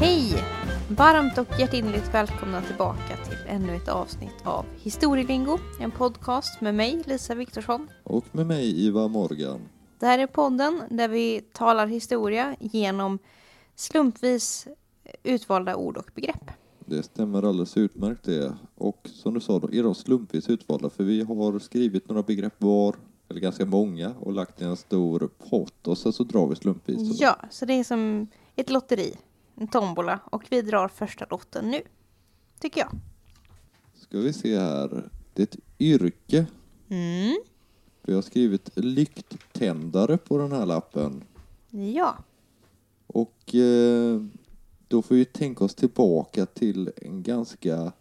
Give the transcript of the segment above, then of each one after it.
Hej! Varmt och hjärtinnerligt välkomna tillbaka till ännu ett avsnitt av Historielingo, en podcast med mig, Lisa Viktorsson. Och med mig, Iva Morgan. Det här är podden där vi talar historia genom slumpvis utvalda ord och begrepp. Det stämmer alldeles utmärkt det. Och som du sa, då är de slumpvis utvalda för vi har skrivit några begrepp var, eller ganska många, och lagt i en stor pott och sen så drar vi slumpvis. Ja, så det är som ett lotteri, en tombola och vi drar första lotten nu. Tycker jag. Ska vi se här. Det är ett yrke. Mm. Vi har skrivit lykttändare på den här lappen. Ja. Och eh, då får vi tänka oss tillbaka till en ganska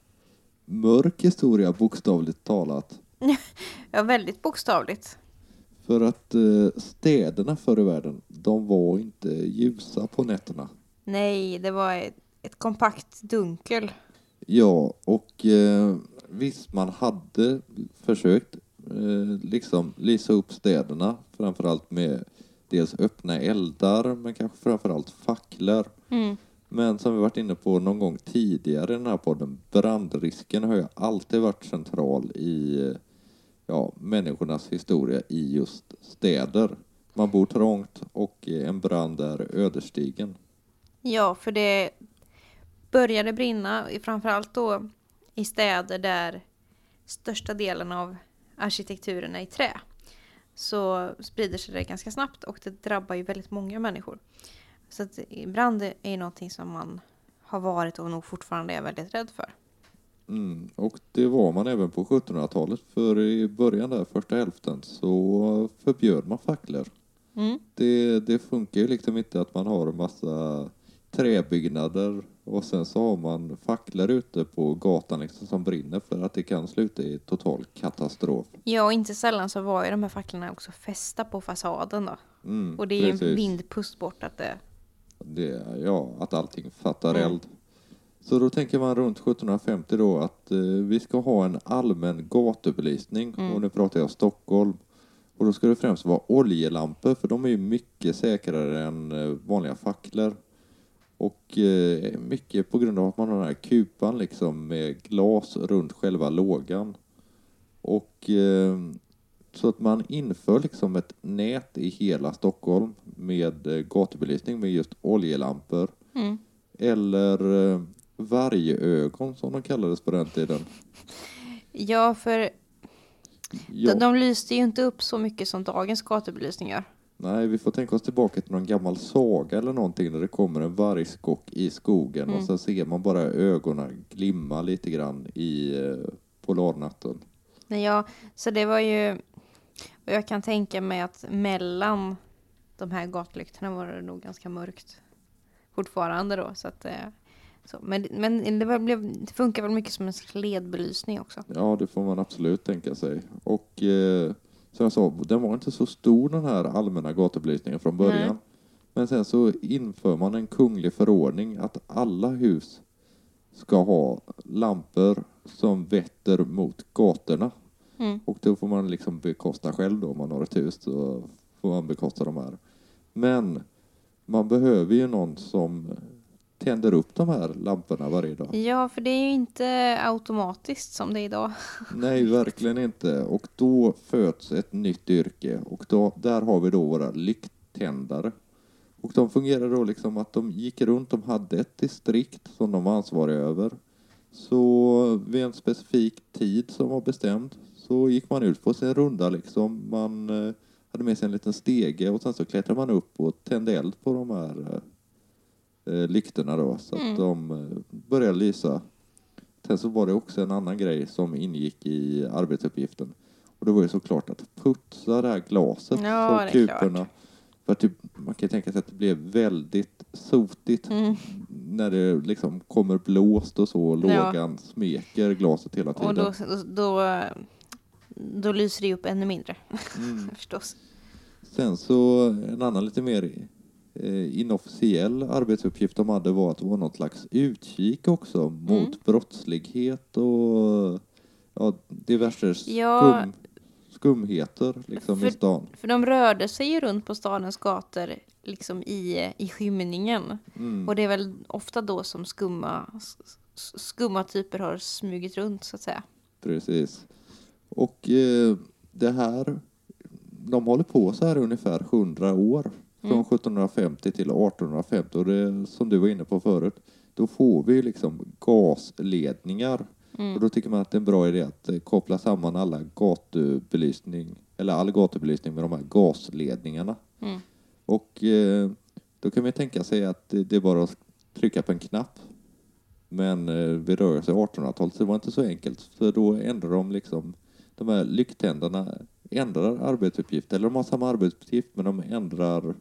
mörk historia, bokstavligt talat. ja, väldigt bokstavligt. För att eh, städerna förr i världen, de var inte ljusa på nätterna. Nej, det var ett, ett kompakt dunkel. Ja, och eh, visst man hade försökt eh, liksom lysa upp städerna, framförallt med dels öppna eldar, men kanske framförallt facklor. Mm. Men som vi varit inne på någon gång tidigare i den här podden, brandrisken har ju alltid varit central i ja, människornas historia i just städer. Man bor trångt och en brand är ödesdigen. Ja, för det började brinna, framförallt då i städer där största delen av arkitekturen är i trä. Så sprider sig det ganska snabbt och det drabbar ju väldigt många människor. Så att brand är någonting som man har varit och nog fortfarande är väldigt rädd för. Mm, och det var man även på 1700-talet för i början där, första hälften, så förbjöd man facklor. Mm. Det, det funkar ju liksom inte att man har en massa träbyggnader och sen så har man facklor ute på gatan liksom som brinner för att det kan sluta i total katastrof. Ja, och inte sällan så var ju de här facklorna också fästa på fasaden då. Mm, och det är ju en vindpust bort att det... Det, ja, att allting fattar Mm. eld. Så då tänker man runt 1750 då att eh, vi ska ha en allmän gatubelysning Mm. och nu pratar jag Stockholm. Och då ska det främst vara oljelampor för de är ju mycket säkrare än eh, vanliga facklor. Och eh, mycket på grund av att man har den här kupan liksom med glas runt själva lågan. Och eh, så att man inför liksom ett nät i hela Stockholm med eh, gatubelysning med just oljelampor. Mm. Eller eh, vargögon som de kallades på den tiden. Ja, för Ja, de, de lyste ju inte upp så mycket som dagens gatubelysning gör. Nej, vi får tänka oss tillbaka till någon gammal saga eller någonting där det kommer en vargskock i skogen Mm. och sen ser man bara ögonen glimma lite grann i eh, polarnatten. Nej, ja, så det var ju... Och jag kan tänka mig att mellan de här gatlyktorna var det nog ganska mörkt fortfarande då. Så att, eh, så. Men, men det, var, det funkar väl mycket som en ledbelysning också. Ja, det får man absolut tänka sig. Och eh, som jag sa, den var inte så stor den här allmänna gatubelysningen från början. Nej. Men sen så inför man en kunglig förordning att alla hus ska ha lampor som vetter mot gatorna. Mm. Och då får man liksom bekosta själv då om man har ett hus så får man bekosta de här. Men man behöver ju någon som tänder upp de här lamporna varje dag. Ja, för det är ju inte automatiskt som det är idag. Nej, verkligen inte. Och då föds ett nytt yrke och då, där har vi då våra lykttändare. Och de fungerar då liksom att de gick runt, de hade ett distrikt som de var ansvariga över. Så vid en specifik tid som var bestämd så gick man ut på sin runda liksom. Man eh, hade med sig en liten stege och sen så klättrade man upp och tände eld på de här eh, lyktorna då så Mm. att de eh, började lysa. Sen så var det också en annan grej som ingick i arbetsuppgiften. Och det var ju såklart att putsa det här glaset Ja, är kuporna. För typ, man kan tänka sig att det blev väldigt sotigt Mm. när det liksom kommer blåst och så och Ja. lågan smeker glaset hela tiden. Och då, då, då, lyser det upp ännu mindre Mm. förstås. Sen så en annan lite mer eh, inofficiell arbetsuppgift de hade var att vara något slags utkik också mot Mm. brottslighet och ja, diverse skum, Ja. skumheter liksom i För- stan. För de rörde sig ju runt på stadens gator liksom i, i skymningen. Mm. Och det är väl ofta då som skumma, skumma typer har smugit runt så att säga. Precis. Och eh, det här, de håller på så här ungefär 100 år. Från Mm. 1750 till 1850 och det som du var inne på förut, då får vi liksom gasledningar. Mm. Och då tycker man att det är en bra idé att eh, koppla samman alla gatubelysning, eller all gatubelysning med de här gasledningarna. Mm. Och eh, då kan vi tänka sig att det det är bara att trycka på en knapp. Men eh, vi rör oss i 1800-talet så det var inte så enkelt. För då ändrar de liksom, de här lykttändarna ändrar arbetsuppgift. Eller de har samma arbetsuppgift men de ändrar,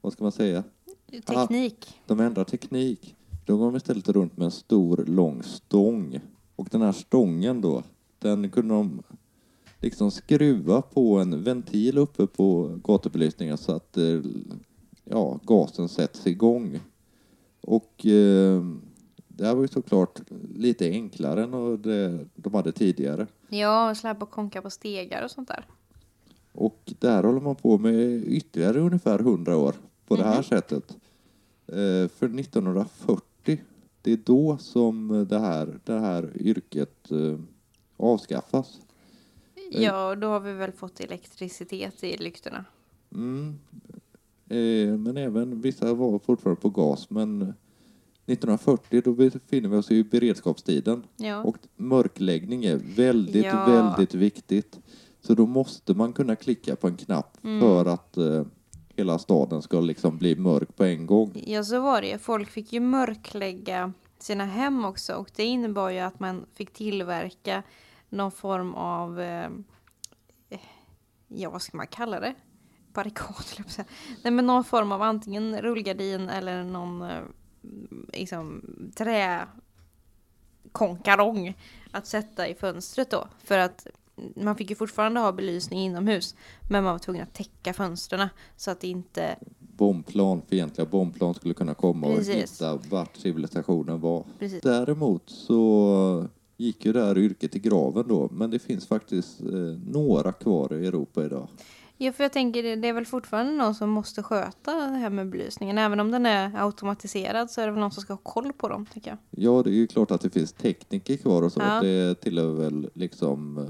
vad ska man säga? Teknik. De ändrar teknik. Då går de istället runt med en stor lång stång. Och den här stången då, den kunde de liksom skruva på en ventil uppe på gatubelysningen så att eh, ja, gasen sätts igång. Och eh, det här var ju såklart lite enklare än det de hade tidigare. Ja, släpa och konka på stegar och sånt där. Och där håller man på med ytterligare ungefär 100 år på det här Mhm. sättet. Eh, för 1940, det är då som det här, det här yrket eh, avskaffas. Ja, och då har vi väl fått elektricitet i lyktorna. Mm. Eh, men även vissa var fortfarande på gas. Men 1940 då befinner vi oss i beredskapstiden. Ja. Och mörkläggning är väldigt, Ja. väldigt viktigt. Så då måste man kunna klicka på en knapp Mm. för att eh, hela staden ska liksom bli mörk på en gång. Ja, så var det ju. Folk fick ju mörklägga sina hem också och det innebar ju att man fick tillverka någon form av, eh, ja vad ska man kalla det? Barrikad, höll jag på att säga. Nej men någon form av antingen rullgardin eller någon eh, liksom träkonkarong att sätta i fönstret då. För att man fick ju fortfarande ha belysning inomhus men man var tvungen att täcka fönstren så att det inte Bombplan, fientliga bombplan skulle kunna komma och Precis. hitta vart civilisationen var. Precis. Däremot så gick ju det här yrket i graven då, men det finns faktiskt eh, några kvar i Europa idag. Ja, för jag tänker det, det är väl fortfarande någon som måste sköta det här med belysningen. Även om den är automatiserad så är det väl någon som ska ha koll på dem, tycker jag. Ja, det är ju klart att det finns tekniker kvar och så. Ja. Det tillhör väl liksom eh,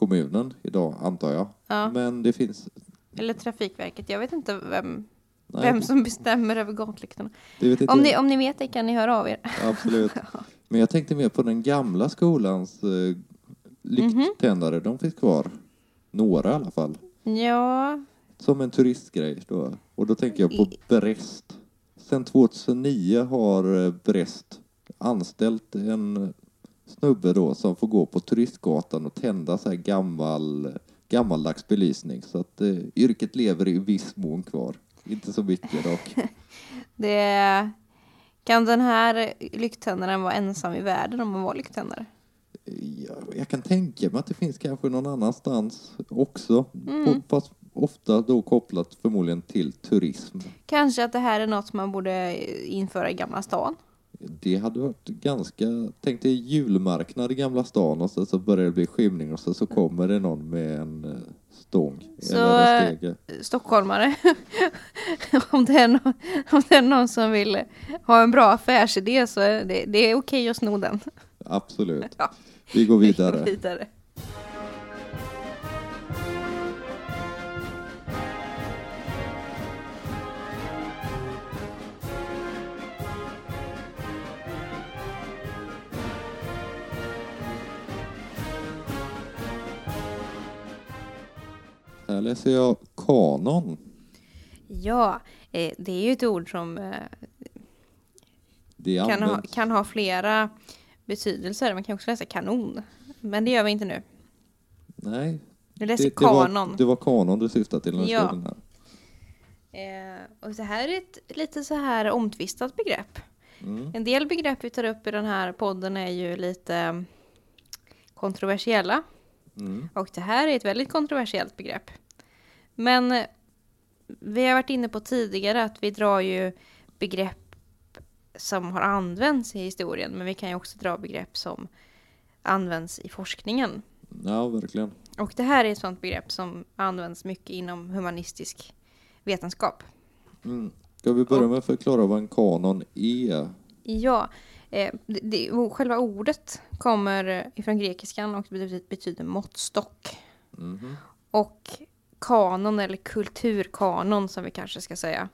kommunen idag, antar jag. Ja. Men det finns... Eller Trafikverket. Jag vet inte vem, Nej, vem som bestämmer över gatlyktorna. Om ni, om ni vet det kan ni höra av er. Absolut. Men jag tänkte mer på den gamla skolans eh, lykttändare. De finns kvar. Några i alla fall. Ja, Som en turistgrej då. Och då tänker jag på I- Brest. Sen 2009 har eh, Brest anställt en snubbe då som får gå på turistgatan och tända så här gammal, gammaldags belysning. Så att eh, yrket lever i viss mån kvar. Inte så mycket dock. det... Kan den här lykttändaren vara ensam i världen om man var lykttändare? Ja, jag kan tänka mig att det finns kanske någon annanstans också. Mm. Fast ofta då kopplat förmodligen till turism. Kanske att det här är något man borde införa i Gamla stan? Det hade varit ganska... Tänk dig julmarknad i Gamla stan och så, så börjar det bli skymning och så, så kommer det någon med en eh, stång Så, eller en eh, stege. stockholmare. om, det är någon, om det är någon som vill ha en bra affärsidé så är det, det är okej att sno den. Absolut. Ja. Vi går Vi går vidare. Här läser jag kanon. Ja, eh, det är ju ett ord som eh, kan ha, kan ha flera betydelser. Man kan också läsa kanon. Men det gör vi inte nu. Nej, Nu läser det, det, var, kanon. det var kanon du syftade till när du Ja. skrev den här. Eh, och det här är ett lite så här omtvistat begrepp. Mm. En del begrepp vi tar upp i den här podden är ju lite kontroversiella. Mm. Och det här är ett väldigt kontroversiellt begrepp. Men eh, vi har varit inne på tidigare att vi drar ju begrepp som har använts i historien. Men vi kan ju också dra begrepp som används i forskningen. Ja, verkligen. Och det här är ett sånt begrepp som används mycket inom humanistisk vetenskap. Mm. Ska vi börja med att förklara vad en kanon är? Ja, eh, det, det, själva ordet kommer ifrån grekiskan och betyder, måttstock. Mhm. Och kanon eller kulturkanon som vi kanske ska säga.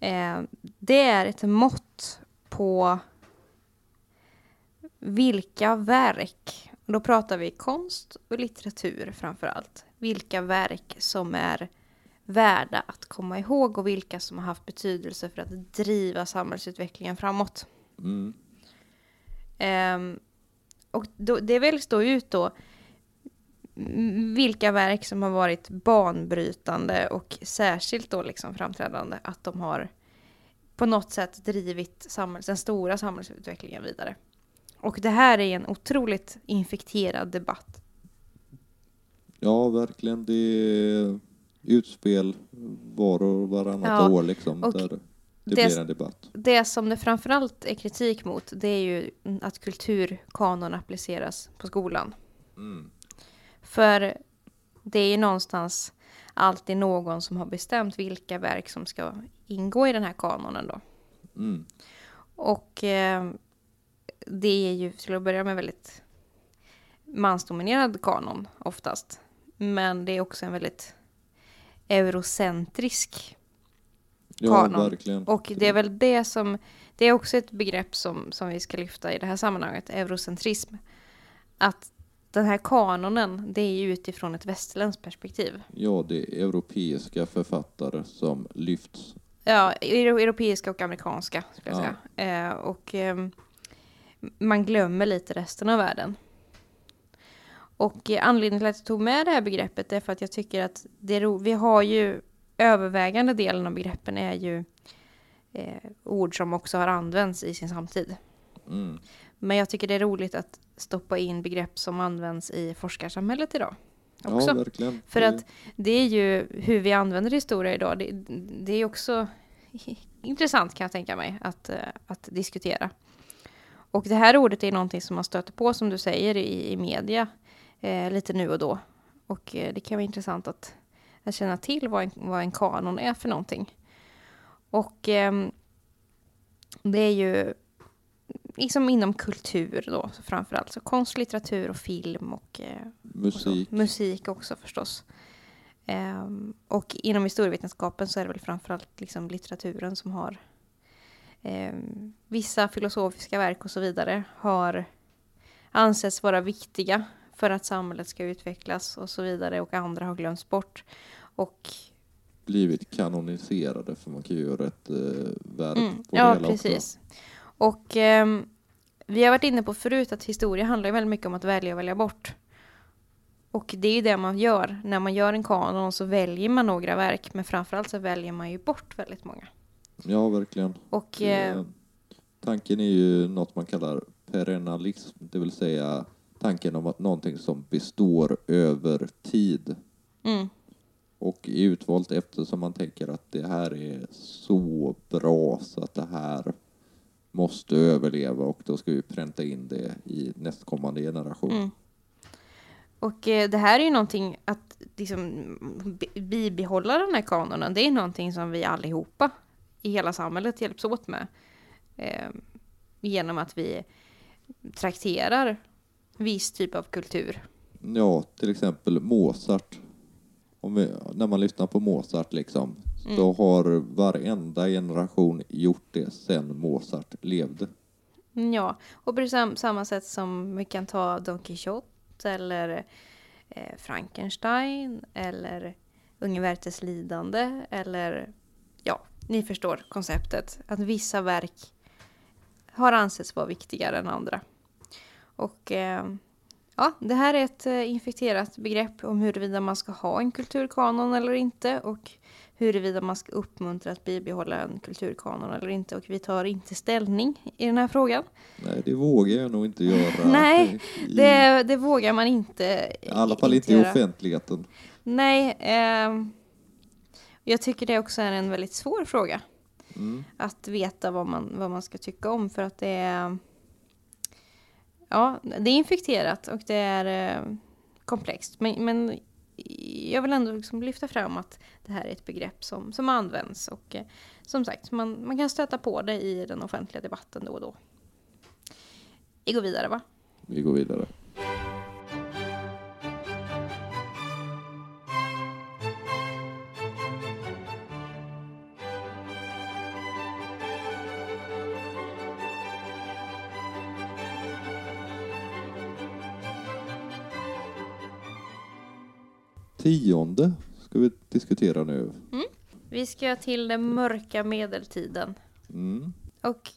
Eh, det är ett mått på vilka verk, och då pratar vi konst och litteratur framför allt, vilka verk som är värda att komma ihåg och vilka som har haft betydelse för att driva samhällsutvecklingen framåt. Mm. Ehm, och då, det väljs då ut då vilka verk som har varit banbrytande och särskilt då liksom framträdande att de har på något sätt drivit samhälls, den stora samhällsutvecklingen vidare. Och det här är en otroligt infekterad debatt. Ja, verkligen. Det är utspel var och varannat Ja, år liksom. och Där det, det- blir en debatt. Det som det framförallt är kritik mot det är ju att kulturkanon appliceras på skolan. Mm. För det är ju någonstans alltid någon som har bestämt vilka verk som ska ingå i den här kanonen då. Mm. Och eh, det är ju till att börja med väldigt mansdominerad kanon oftast. Men det är också en väldigt eurocentrisk Ja, Kanon. verkligen. Och det är väl det som, det är också ett begrepp som, som vi ska lyfta i det här sammanhanget, eurocentrism. Att den här kanonen, det är ju utifrån ett västerländskt perspektiv. Ja, det är europeiska författare som lyfts. Ja, euro- europeiska och amerikanska skulle jag Ja. säga. Eh, och ehm, man glömmer lite resten av världen. Och eh, anledningen till att jag tog med det här begreppet är för att jag tycker att det är vi har ju övervägande delen av begreppen är ju eh, ord som också har använts i sin samtid. Mm. Men jag tycker det är roligt att stoppa in begrepp som används i forskarsamhället idag. Ja, Också. verkligen. För att det är ju hur vi använder historia idag. Det, det är också intressant kan jag tänka mig att, eh, att diskutera. Och det här ordet är någonting som man stöter på som du säger i, i media eh, lite nu och då. Och eh, det kan vara intressant att, att känna till vad en, vad en kanon är för någonting. Och ehm, det är ju liksom inom kultur då framförallt. Så konst, litteratur och film och eh, och så. Musik. Musik också förstås. Ehm, och inom historievetenskapen så är det väl framförallt liksom litteraturen som har ehm, vissa filosofiska verk och så vidare har ansetts vara viktiga för att samhället ska utvecklas och så vidare och andra har glömts bort. Och blivit kanoniserade för man kan ju göra ett eh, verb Mm, på ja, det hela precis. Och ehm, vi har varit inne på förut att historia handlar väldigt mycket om att välja och välja bort. Och det är ju det man gör. När man gör en kanon så väljer man några verk, men framförallt så väljer man ju bort väldigt många. Ja, verkligen. Och eh, tanken är ju något man kallar perennalism, det vill säga tanken om att någonting som består över tid mm, och är utvalt eftersom man tänker att det här är så bra så att det här måste överleva och då ska vi pränta in det i nästkommande generation. mm. Och eh, det här är ju någonting att liksom, bi- bibehålla den här kanonen. Det är någonting som vi allihopa i hela samhället hjälps åt med. Eh, genom att vi trakterar viss typ av kultur. Ja, till exempel Mozart. Vi, när man lyssnar på Mozart liksom, Mm. så har varenda generation gjort det sedan Mozart levde. Mm, Ja, och på sam- samma sätt som vi kan ta Don Quixote eller eh, Frankenstein eller Unge Werthers lidande eller ja, ni förstår konceptet. Att vissa verk har ansetts vara viktigare än andra. Och eh, ja, det här är ett eh, infekterat begrepp om huruvida man ska ha en kulturkanon eller inte och huruvida man ska uppmuntra att bibehålla en kulturkanon eller inte. Och vi tar inte ställning i den här frågan. Nej, det vågar jag nog inte göra. Nej, i, Det, det vågar man inte. I alla fall inte i offentligheten. Nej, ehm, jag tycker det också är en väldigt svår fråga. Mm. Att veta vad man, vad man ska tycka om för att det är... Ja, det är infekterat och det är eh, komplext. Men, men jag vill ändå liksom lyfta fram att det här är ett begrepp som, som används och eh, som sagt, man, man kan stöta på det i den offentliga debatten då och då. Vi går vidare va? Vi går vidare. Tionde ska vi diskutera nu. Vi ska till den mörka medeltiden. Mm. Och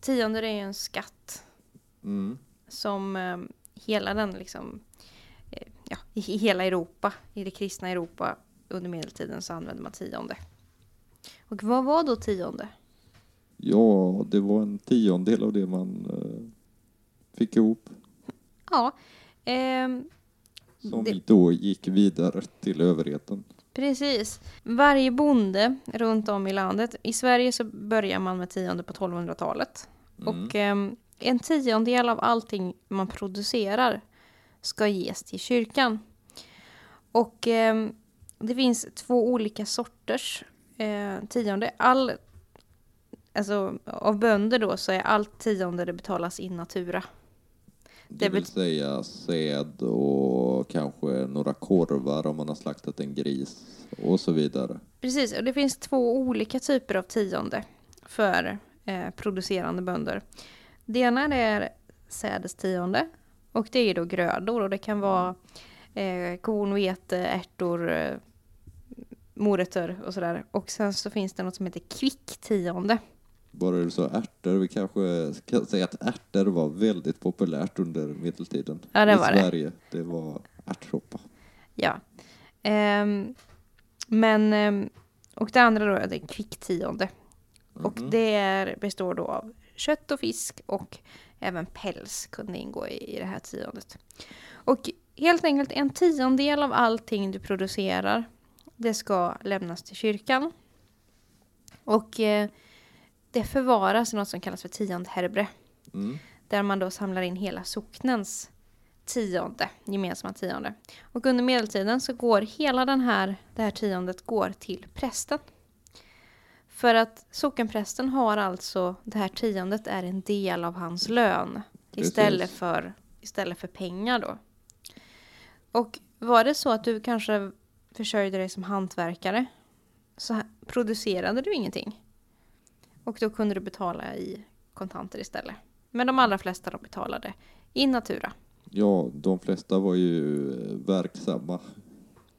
tionde är ju en skatt Mm. som eh, hela den liksom, eh, ja, i i hela Europa, i det kristna Europa under medeltiden så använde man tionde. Och vad var då tionde? Ja, det var en tiondel av det man eh, fick ihop. Ja, ehm, Som Det- då gick vidare till överheten. precis. Varje bonde runt om i landet, i Sverige så börjar man med tionde på 1200-talet. Och ehm, en tiondel av allting man producerar ska ges till kyrkan. Och ehm, det finns två olika sorters eh, tionde. All, alltså, av bönder då så är allt tionde det betalas in natura. Det vill säga säd och kanske några korvar om man har slaktat en gris och så vidare. Precis, och det finns två olika typer av tionde för eh, producerande bönder. Det ena är sädestionde och det är då grödor och det kan vara eh, korn, vete, ärtor, eh, morötter och sådär. Och sen så finns det något som heter kvicktionde. Bara du sa ärtor, vi kanske ska säga att ärtor var väldigt populärt under medeltiden. Ja, det I var det. Sverige. Det var ärtsoppa. Ja. Ehm, men, ehm, och det andra då är det kvicktionde. Och Mhm. det är, består då av kött och fisk och även päls kunde ingå i, i det här tiondet. Och helt enkelt en tiondel av allting du producerar det ska lämnas till kyrkan. Och eh, det förvaras i något som kallas för tiondherbre. Mm. Där man då samlar in hela socknens tionde, gemensamma tionde. Och under medeltiden så går hela den här, det här tiondet går till prästen. För att sockenprästen har alltså, det här tiondet är en del av hans lön. Istället för, istället för pengar då. Och var det så att du kanske försörjde dig som hantverkare så producerade du ingenting. Och då kunde du betala i kontanter istället. Men de allra flesta de betalade i natura. Ja, de flesta var ju eh, verksamma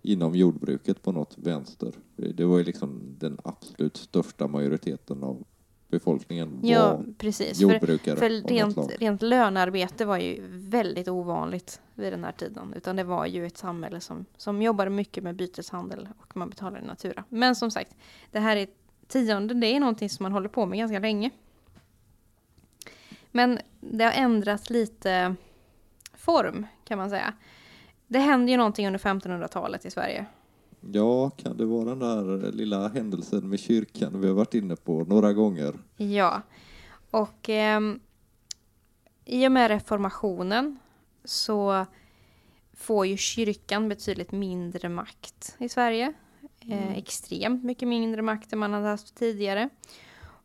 inom jordbruket på något vänster. Det var ju liksom den absolut största majoriteten av befolkningen var Ja, precis. För, jordbrukare för något rent, rent lönearbete var ju väldigt ovanligt vid den här tiden. Utan det var ju ett samhälle som, som jobbade mycket med byteshandel och man betalade i natura. Men som sagt, det här är tionde, det är någonting som man håller på med ganska länge. Men det har ändrat lite form kan man säga. Det hände ju någonting under 1500-talet i Sverige. Ja, kan det vara den där lilla händelsen med kyrkan vi har varit inne på några gånger? Ja, och ehm, i och med reformationen så får ju kyrkan betydligt mindre makt i Sverige. Eh, extremt mycket mindre makt än man hade haft tidigare.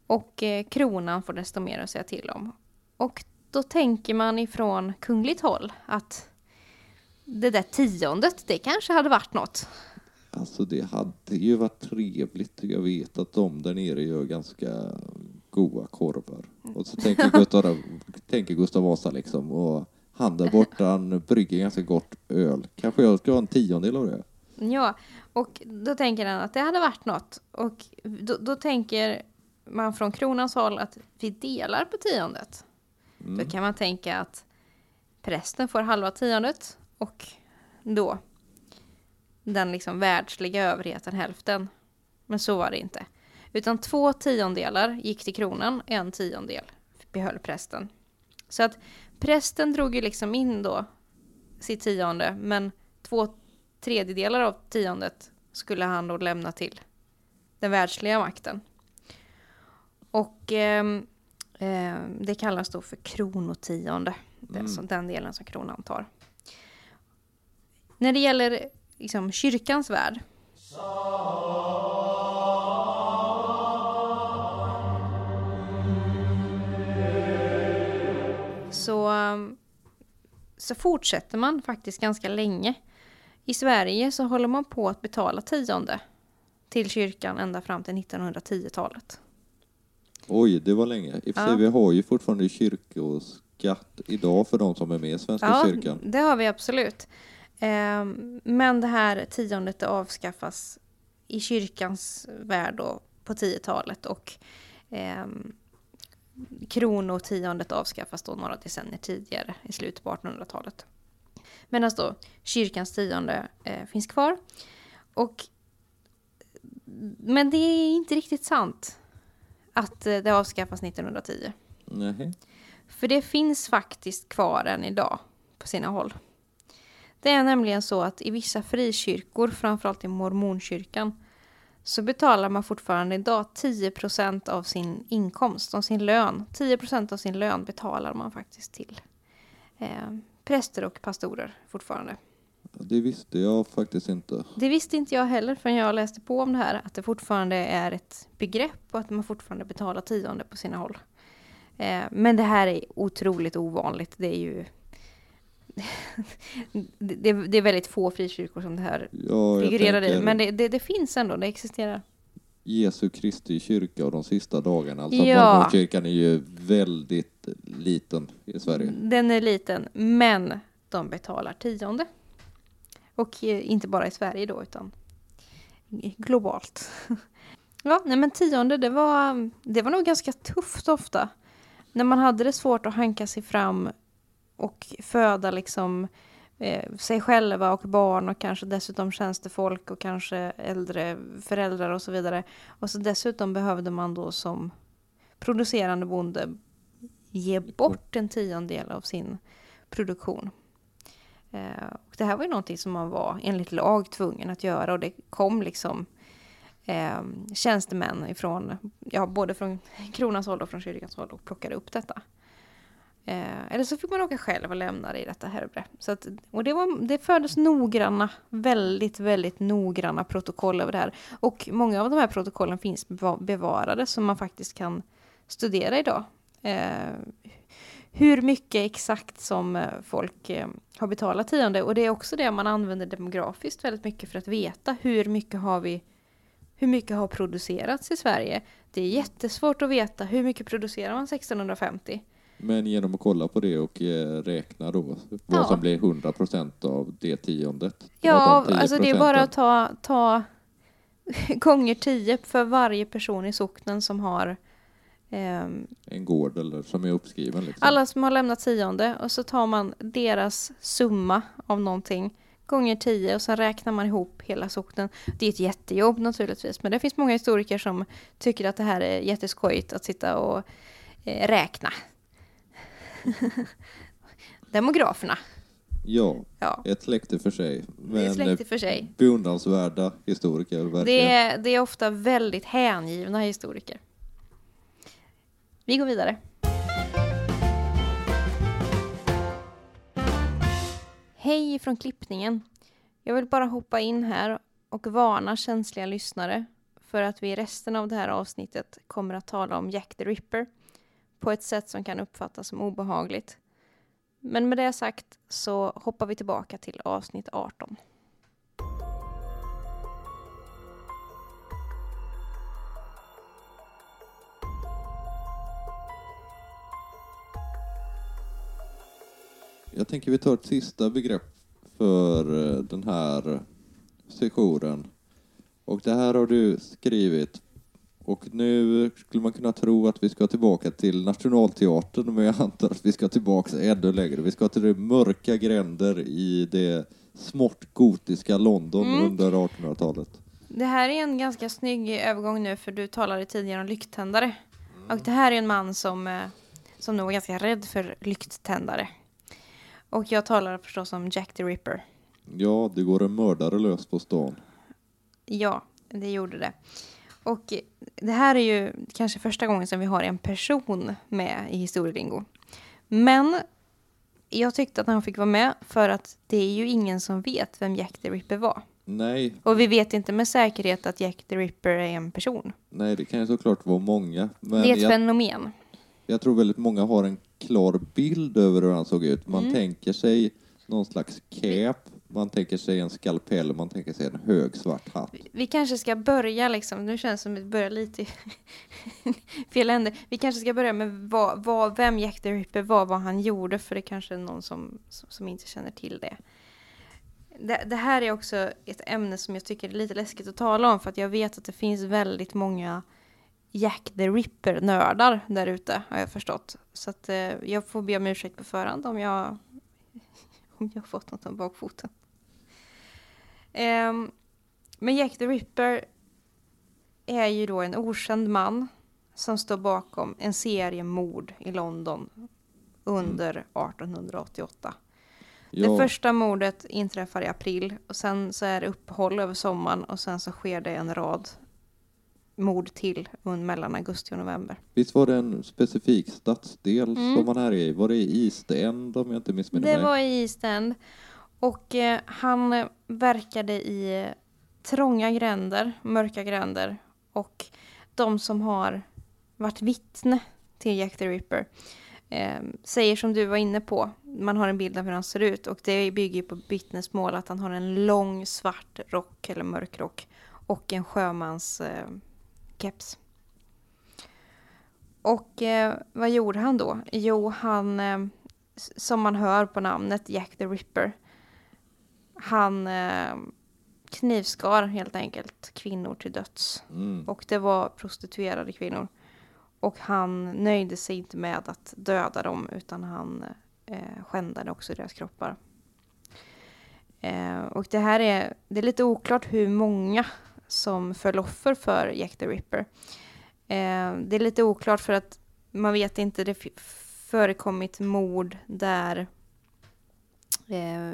Och eh, kronan får desto mer att säga till om. Och då tänker man ifrån kungligt håll att det där tiondet, det kanske hade varit något. Alltså det hade ju varit trevligt. Jag vet att de där nere gör ganska goda korvar. Och så tänker Gustav, tänker Gustav Vasa liksom. Och han där borta, han brygger ganska gott öl. Kanske jag ska ha en tiondel av det. Ja, och då tänker han att det hade varit något. Och då, då tänker man från kronans håll att vi delar på tiondet. Då kan man tänka att prästen får halva tiondet och då den liksom världsliga överheten hälften. Men så var det inte. Utan två tiondelar gick till kronan, en tiondel behöll prästen. Så att prästen drog ju liksom in då sitt tionde, men två tredjedelar av tiondet skulle han då lämna till den världsliga makten. Och ehm, ehm, det kallas då för kronotionde, den, som, den delen som kronan tar. När det gäller liksom kyrkans värld. Så, så fortsätter man faktiskt ganska länge. I Sverige så håller man på att betala tionde till kyrkan ända fram till 1910-talet. Oj, det var länge. I och för sig, vi har ju fortfarande kyrkoskatt idag för de som är med i Svenska Ja, kyrkan. det har vi absolut. Ehm, Men det här tiondet det avskaffas i kyrkans värld då på 10-talet och ehm, kronotiondet avskaffas då några decennier tidigare i slutet på 1800-talet. Medan då kyrkans tionde eh, finns kvar. Och, men det är inte riktigt sant att eh, det avskaffas 1910. Nej. För det finns faktiskt kvar än idag på sina håll. Det är nämligen så att i vissa frikyrkor, framförallt i mormonkyrkan, så betalar man fortfarande idag 10% av sin inkomst, av sin lön. 10% av sin lön betalar man faktiskt till eh, präster och pastorer fortfarande. Det visste jag faktiskt inte. Det visste inte jag heller förrän jag läste på om det här, att det fortfarande är ett begrepp och att man fortfarande betalar tionde på sina håll. Eh, men det här är otroligt ovanligt. Det är ju... det, det är väldigt få frikyrkor som det här Ja, figurerar i. tänker Men det, det, det finns ändå, det existerar. Jesu Kristi kyrka och de sista dagarna. Alltså Ja. Mormonkyrkan är ju väldigt liten i Sverige. Den är liten, men de betalar tionde. Och eh, inte bara i Sverige då, utan globalt. ja, nej men tionde, det var, det var nog ganska tufft ofta. När man hade det svårt att hanka sig fram och föda liksom Eh, sig själva och barn och kanske dessutom tjänstefolk och kanske äldre föräldrar och så vidare. Och så dessutom behövde man då som producerande bonde ge bort en tiondel av sin produktion. Eh, och det här var ju någonting som man var enligt lag tvungen att göra och det kom liksom eh, tjänstemän ifrån, ja både från kronans håll och från kyrkans håll och plockade upp detta. Eh, eller så fick man åka själv och lämna det i detta härbre. Så att, och det, var, det fördes noggranna, väldigt, väldigt noggranna protokoll över det här. Och många av de här protokollen finns bevarade som man faktiskt kan studera idag. Eh, hur mycket exakt som eh, folk eh, har betalat tionde. Och det är också det man använder demografiskt väldigt mycket för att veta hur mycket har vi hur mycket har producerats i Sverige. Det är jättesvårt att veta hur mycket producerar man 1650. Men genom att kolla på det och eh, räkna då vad Ja. som blir 100 procent av det tiondet. Ja, de 10 alltså det är bara att ta, ta gånger 10 för varje person i socknen som har ehm, En gård eller som är uppskriven liksom. alla som har lämnat tionde och så tar man deras summa av någonting gånger 10 och sen räknar man ihop hela socknen. Det är ett jättejobb naturligtvis men det finns många historiker som tycker att det här är jätteskojigt att sitta och eh, räkna. Demograferna, Ja, ja. ett släkte för sig. Det är Men eh, för sig. beundransvärda historiker verkligen. Det är, det är ofta väldigt hängivna historiker. Vi går vidare. Hej från klippningen. Jag vill bara hoppa in här och varna känsliga lyssnare för att vi i resten av det här avsnittet kommer att tala om Jack the Ripper på ett sätt som kan uppfattas som obehagligt. Men med det sagt så hoppar vi tillbaka till avsnitt 18. Jag tänker vi tar ett sista begrepp för eh, den här sessionen. Och det här har du skrivit. Och nu skulle man kunna tro att vi ska tillbaka till Nationalteatern, men jag antar att vi ska tillbaka ännu längre. Vi ska till de mörka gränder i det smått gotiska London Mm. under 1800-talet. Det här är en ganska snygg övergång nu för du talade tidigare om lykttändare. Och det här är en man som, eh, som nog var ganska rädd för lykttändare. Och jag talar förstås om Jack the Ripper. Ja, det går en mördare lös på stan. Ja, det gjorde det. Och det här är ju kanske första gången som vi har en person med i historielingo. Men jag tyckte att han fick vara med för att det är ju ingen som vet vem Jack the Ripper var. Nej, Och vi vet inte med säkerhet att Jack the Ripper är en person. nej, det kan ju såklart vara många. Men det är ett jag, fenomen. jag tror väldigt många har en klar bild över hur han såg ut. Man Mm. tänker sig någon slags cap, man tänker sig en skalpell, man tänker sig en hög svart hatt. Vi kanske ska börja liksom, nu känns det som att vi börjar lite i fel ände. Vi kanske ska börja med vad, vad, vem Jack the Ripper var, vad han gjorde, för det kanske är någon som, som, inte känner till det. det. Det här är också ett ämne som jag tycker är lite läskigt att tala om, för att jag vet att det finns väldigt många Jack the Ripper-nördar där ute, har jag förstått. Så att eh, jag får be om ursäkt på förhand om jag, om jag har fått något om bakfoten. Ehm, men Jack the Ripper är ju då en okänd man som står bakom en serie mord i London under 1888. Det Ja, första mordet inträffar i april och sen så är det uppehåll över sommaren och sen så sker det en rad mord till mellan augusti och november. visst var det en specifik stadsdel Mm. som han är i? Var det i East End om jag inte missminner Det mig? var i East End och eh, han verkade i trånga gränder, mörka gränder och de som har varit vittne till Jack the Ripper eh, säger som du var inne på, man har en bild av hur han ser ut och det bygger ju på vittnesmål att han har en lång svart rock eller mörk rock och en sjömans eh, keps. Och eh, vad gjorde han då? Jo, han, eh, som man hör på namnet Jack the Ripper, han eh, knivskar helt enkelt kvinnor till döds. Mm. Och det var prostituerade kvinnor. Och han nöjde sig inte med att döda dem utan han eh, skändade också deras kroppar. Eh, och det här är, det är lite oklart hur många som föll offer för Jack the Ripper. Eh, det är lite oklart för att man vet inte, det förekommit mord där eh,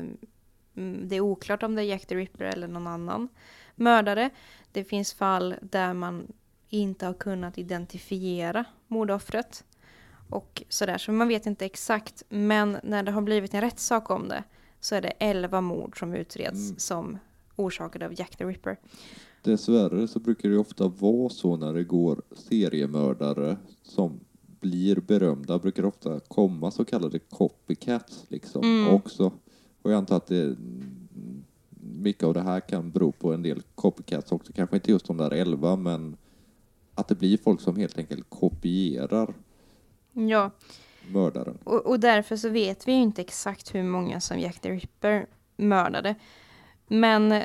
det är oklart om det är Jack the Ripper eller någon annan mördare. Det finns fall där man inte har kunnat identifiera mordoffret. Och sådär, så man vet inte exakt. Men när det har blivit en rättssak om det så är det 11 mord som utreds Mm. som orsakade av Jack the Ripper. Dessvärre så brukar det ofta vara så när det går seriemördare som blir berömda brukar ofta komma så kallade copycats liksom Mm. också. Och jag antar att det, mycket av det här kan bero på en del copycats också. Kanske inte just de där elva men att det blir folk som helt enkelt kopierar Ja, mördaren. och, och därför så vet vi ju inte exakt hur många som Jack the Ripper mördade. Men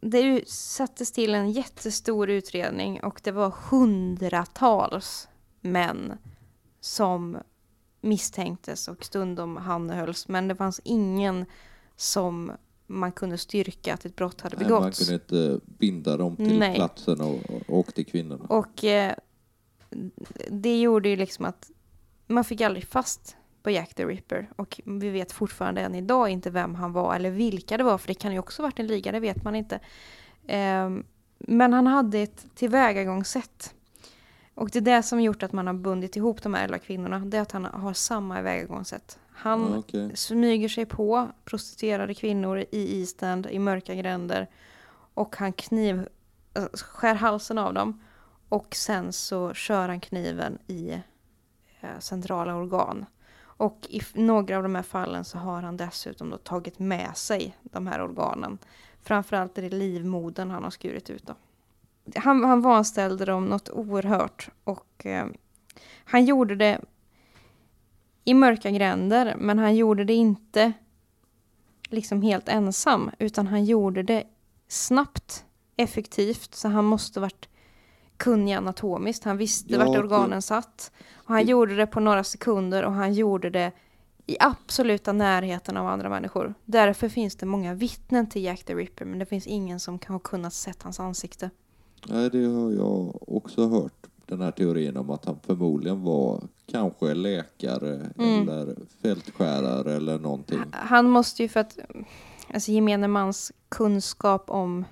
det sattes till en jättestor utredning och det var hundratals män som misstänktes och stundom handhölls. Men det fanns ingen som man kunde styrka att ett brott hade Nej, man begåtts. kunde inte binda dem till Nej. platsen och, och till kvinnorna. Och eh, det gjorde ju liksom att man fick aldrig fast på Jack the Ripper. Och vi vet fortfarande än idag inte vem han var eller vilka det var, för det kan ju också varit en liga, det vet man inte. Ehm, men han hade ett tillvägagångssätt. Och det är det som gjort att man har bundit ihop de här elva kvinnorna, det är att han har samma tillvägagångssätt. Han Ja, okej. smyger sig på prostituerade kvinnor i East End, i mörka gränder. Och han kniv, äh, skär halsen av dem. Och sen så kör han kniven i eh, centrala organ. Och i några av de här fallen så har han dessutom då tagit med sig de här organen. Framförallt är det livmodern han har skurit ut. Då. Han, han vanställde dem något oerhört. Och eh, han gjorde det i mörka gränder, men han gjorde det inte liksom helt ensam, utan han gjorde det snabbt, effektivt, så han måste varit kunnig anatomiskt. Han visste Ja, vart organen satt. Och han det- gjorde det på några sekunder och han gjorde det i absoluta närheten av andra människor. Därför finns det många vittnen till Jack the Ripper, men det finns ingen som kan ha kunnat sett hans ansikte. Nej, det har jag också hört. Den här teorin om att han förmodligen var kanske läkare Mm. eller fältskärare eller någonting. Han måste ju för att, alltså gemene mans kunskap om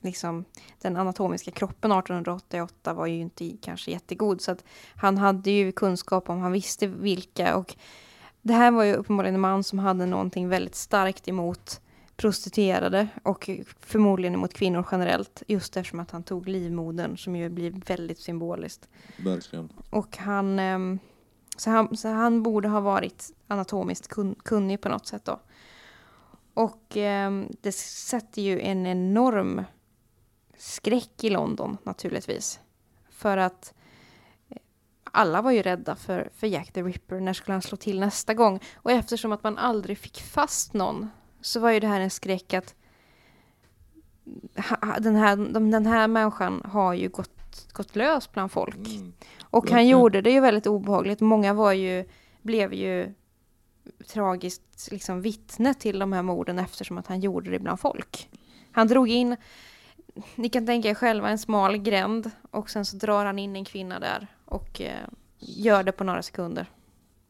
liksom, den anatomiska kroppen 1888 var ju inte kanske jättegod. Så att han hade ju kunskap om, han visste vilka och det här var ju uppenbarligen en man som hade någonting väldigt starkt emot prostituerade och förmodligen emot kvinnor generellt. Just eftersom att han tog livmodern som ju blir väldigt symboliskt. Verkligen. Och han, ehm, så han, så han borde ha varit anatomiskt kun, kunnig på något sätt då. Och ehm, det sätter ju en enorm skräck i London naturligtvis. För att eh, alla var ju rädda för, för Jack the Ripper. När skulle han slå till nästa gång? Och eftersom att man aldrig fick fast någon så var ju det här en skräck att den här, de, den här människan har ju gått, gått lös bland folk. Mm. Och han gjorde det ju väldigt obehagligt. Många var ju, blev ju tragiskt liksom vittne till de här morden eftersom att han gjorde det bland folk. Han drog in, ni kan tänka er själva, en smal gränd och sen så drar han in en kvinna där och eh, gör det på några sekunder.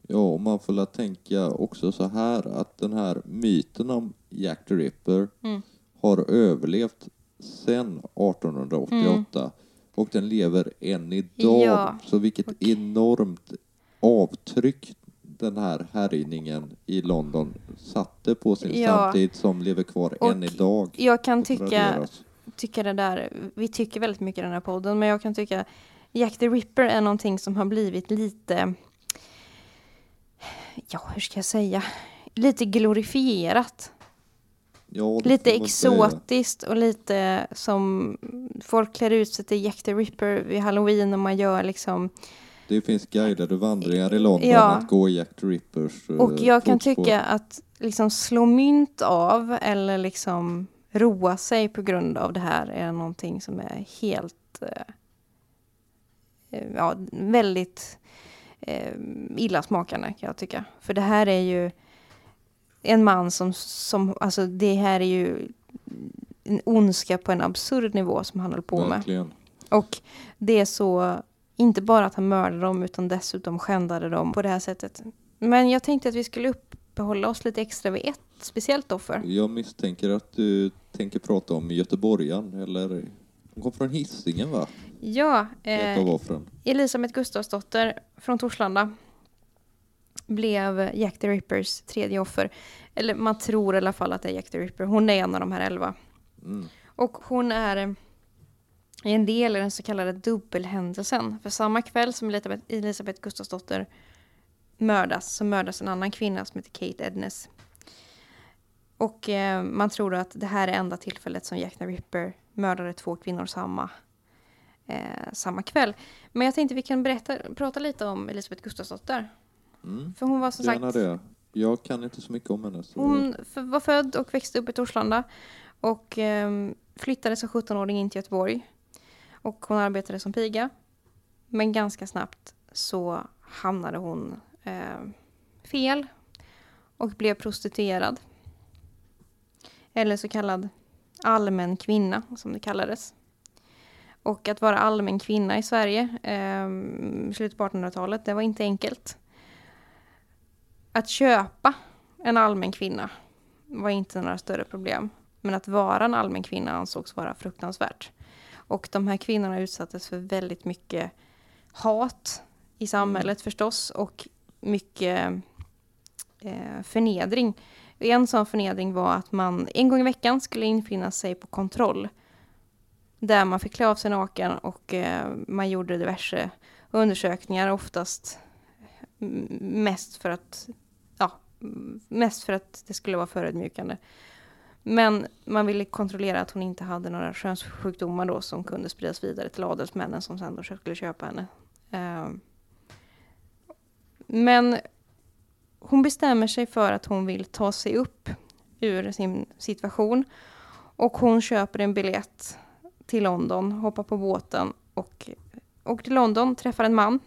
Ja, man får väl tänka också så här att den här myten om Jack the Ripper Mm. har överlevt sedan 1888 och den lever än idag. Ja, Så vilket och- enormt avtryck den här härjningen i London satte på sin Ja. samtid som lever kvar Och än idag. Jag kan tycka, tycka det där, vi tycker väldigt mycket i den här podden, men jag kan tycka Jack the Ripper är någonting som har blivit lite, ja hur ska jag säga, lite glorifierat. Ja, Lite säga. exotiskt och lite som folk klär ut sig till Jack the Ripper vid halloween och man gör liksom. Det finns guidade vandringar i London Ja. att gå i Jack the Rippers eh, Och jag kan fotspår. tycka att liksom slå mynt av eller liksom roa sig på grund av det här är någonting som är helt, eh, eh, ja, väldigt eh, illasmakande kan jag tycka. För det här är ju en man som, som, alltså det här är ju en ondska på en absurd nivå som han håller på med. Verkligen. Och det är så, inte bara att han mördade dem utan dessutom skändade dem på det här sättet. Men jag tänkte att vi skulle uppehålla oss lite extra vid ett speciellt offer. Jag misstänker att du tänker prata om Göteborgaren, eller? Hon kom från Hisingen va? Ja, eh, av offren. Elisabeth Gustafsdotter från Torslanda blev Jack the Rippers tredje offer. Eller man tror i alla fall att det är Jack the Ripper. Hon är en av de här elva. Mm. Och hon är eh, en del i den så kallade dubbelhändelsen. För samma kväll som Elisabeth, Elisabeth Gustafsdotter mördas så mördas en annan kvinna som heter Kate Ednes. Och eh, man tror att det här är enda tillfället som Jack the Ripper mördade två kvinnor samma, eh, samma kväll. Men jag tänkte vi kan berätta, prata lite om Elisabeth Gustafsdotter. Mm. För hon var som Gärna sagt det. Jag kan inte så mycket om henne. Så... hon var född och växte upp i Torslanda och ehm, flyttade som 17-åring in till Göteborg. Och hon arbetade som piga. Men ganska snabbt så hamnade hon ehm, fel och blev prostituerad. Eller så kallad allmän kvinna som det kallades. Och att vara allmän kvinna i Sverige ehm, i slutet på 1800-talet, det var inte enkelt. Att köpa en allmän kvinna var inte några större problem. Men att vara en allmän kvinna ansågs vara fruktansvärt. Och de här kvinnorna utsattes för väldigt mycket hat i samhället förstås och mycket eh, förnedring. En sån förnedring var att man en gång i veckan skulle infinna sig på kontroll. Där man fick klä av sig naken och eh, man gjorde diverse undersökningar, oftast mm, mest för att ja, mm, mest för att det skulle vara förödmjukande. Men man ville kontrollera att hon inte hade några könssjukdomar då som kunde spridas vidare till adelsmännen som sen då skulle köpa henne. Ehm, men hon bestämmer sig för att hon vill ta sig upp ur sin situation. Och hon köper en biljett till London, hoppar på båten och åker till London, träffar en man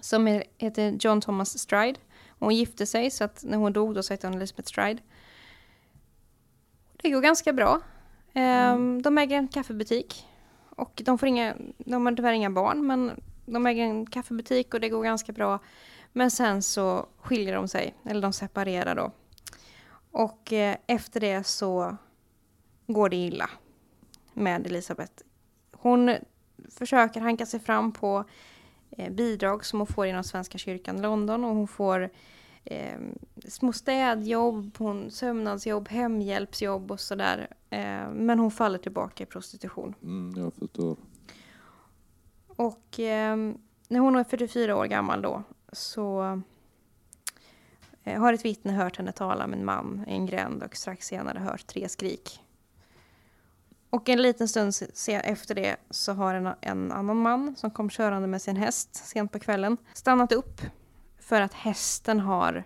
som är- heter John Thomas Stride. Hon gifte sig så att när hon dog då så hette hon Elizabeth Stride. Det går ganska bra. Ehm, De äger en kaffebutik. Och de, får inga, de har tyvärr inga barn men de äger en kaffebutik och det går ganska bra. Men sen så skiljer de sig, eller de separerar då. Och eh, efter det så går det illa med Elisabeth. Hon försöker hanka sig fram på eh, bidrag som hon får inom Svenska kyrkan London och hon får eh, små städjobb, hon, sömnadsjobb, hemhjälpsjobb och sådär. Eh, men hon faller tillbaka i prostitution. Mm, jag förstår. Och eh, när hon är 44 år gammal då så eh, har ett vittne hört henne tala med en man i en gränd och strax senare hört tre skrik. Och en liten stund efter det så har en, en annan man som kom körande med sin häst sent på kvällen stannat upp för att hästen har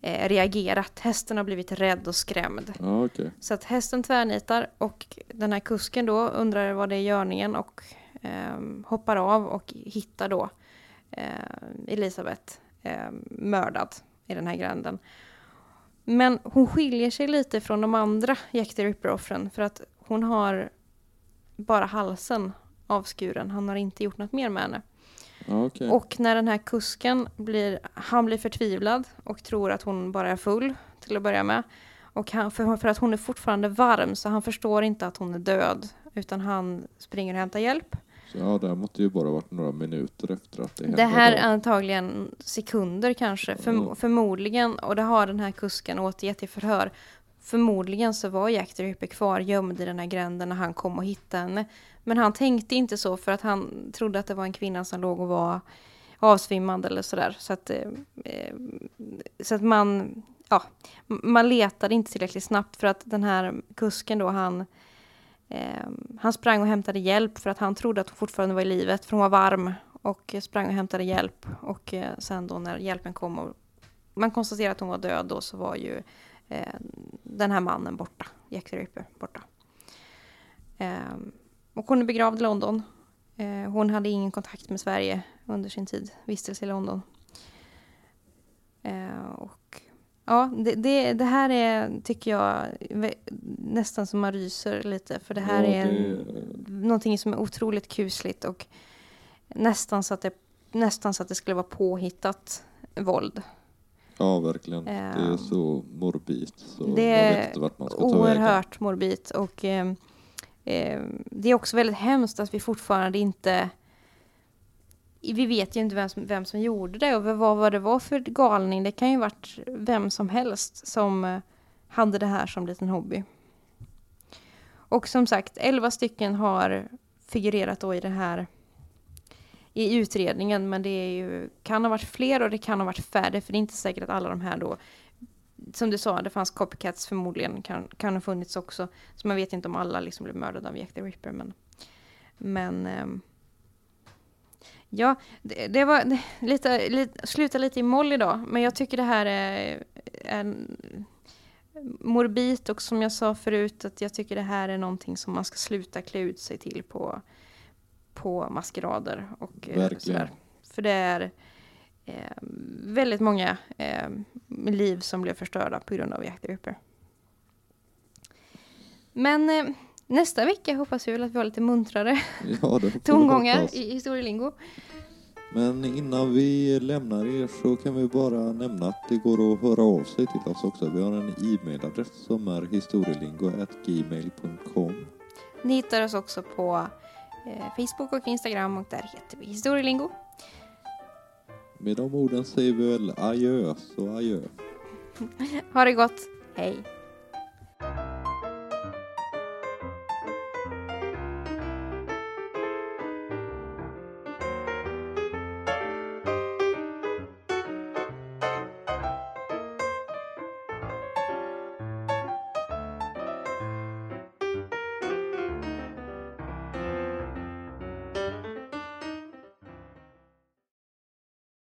eh, reagerat. Hästen har blivit rädd och skrämd. Ja, okej. Så att hästen tvärnitar och den här kusken då undrar vad det är i görningen och ehm, hoppar av och hittar då eh, Elisabeth eh, mördad i den här gränden. Men hon skiljer sig lite från de andra Jack the Ripper-offren för att hon har bara halsen avskuren. Han har inte gjort något mer med henne. Okej. Och när den här kusken blir, han blir förtvivlad och tror att hon bara är full till att börja med. Och han, för, för att hon är fortfarande varm så han förstår inte att hon är död. Utan han springer och hämtar hjälp. Så, ja, det här måste ju bara varit några minuter efter att det hände. Det här är antagligen sekunder kanske, förm- Mm. förmodligen. Och det har den här kusken återgett i förhör. Förmodligen så var Jack the Ripper kvar gömd i den här gränden när han kom och hittade henne. Men han tänkte inte så för att han trodde att det var en kvinna som låg och var avsvimmad eller sådär. Så att, eh, eh så att man, ja, man letade inte tillräckligt snabbt för att den här kusken då han eh, han sprang och hämtade hjälp för att han trodde att hon fortfarande var i livet för hon var varm och sprang och hämtade hjälp och eh, sen då när hjälpen kom och man konstaterade att hon var död då så var ju eh, den här mannen borta, Jack the Ripper borta. Eh, och hon är begravd i London. Eh, hon hade ingen kontakt med Sverige under sin tid, vistelse i London. Eh, och ja, det, det, det här är, tycker jag, nästan som man ryser lite. För det här Ja, är en, det- någonting som är otroligt kusligt och nästan så att det, nästan så att det skulle vara påhittat våld. Ja, verkligen. det är Ehm, så morbid så det är. Oerhört morbid och eh, det är också väldigt hemskt att vi fortfarande inte vi vet ju inte vem som, vem som gjorde det och vad, vad det var för galning. Det kan ju varit vem som helst som eh, hade det här som liten hobby. Och som sagt, 11 stycken har figurerat då i det här i utredningen, men det är ju, kan ha varit fler och det kan ha varit färre, för det är inte säkert att alla de här då som du sa, det fanns copycats förmodligen, kan, kan ha funnits också. Så man vet inte om alla liksom blev mördade av Jack the Ripper, men... Men... Ehm, ja, det, det var det, lite, lite... Sluta lite i moll idag, men jag tycker det här är... är morbid och som jag sa förut, att jag tycker det här är någonting som man ska sluta klä ut sig till på, på maskerader och eh, Verkligen. sådär. För det är eh, väldigt många eh, liv som blev förstörda på grund av Ripper. Men eh, nästa vecka hoppas vi väl att vi har lite muntrare Ja, tongångar i historielingo. Men innan vi lämnar er så kan vi bara nämna att det går att höra av sig till oss också. Vi har en e-mailadress som är historielingo.gmail.com Ni hittar oss också på Facebook och Instagram och där heter vi historielingo. Med de orden säger vi väl adjö, så adjö. Ha det gott, hej!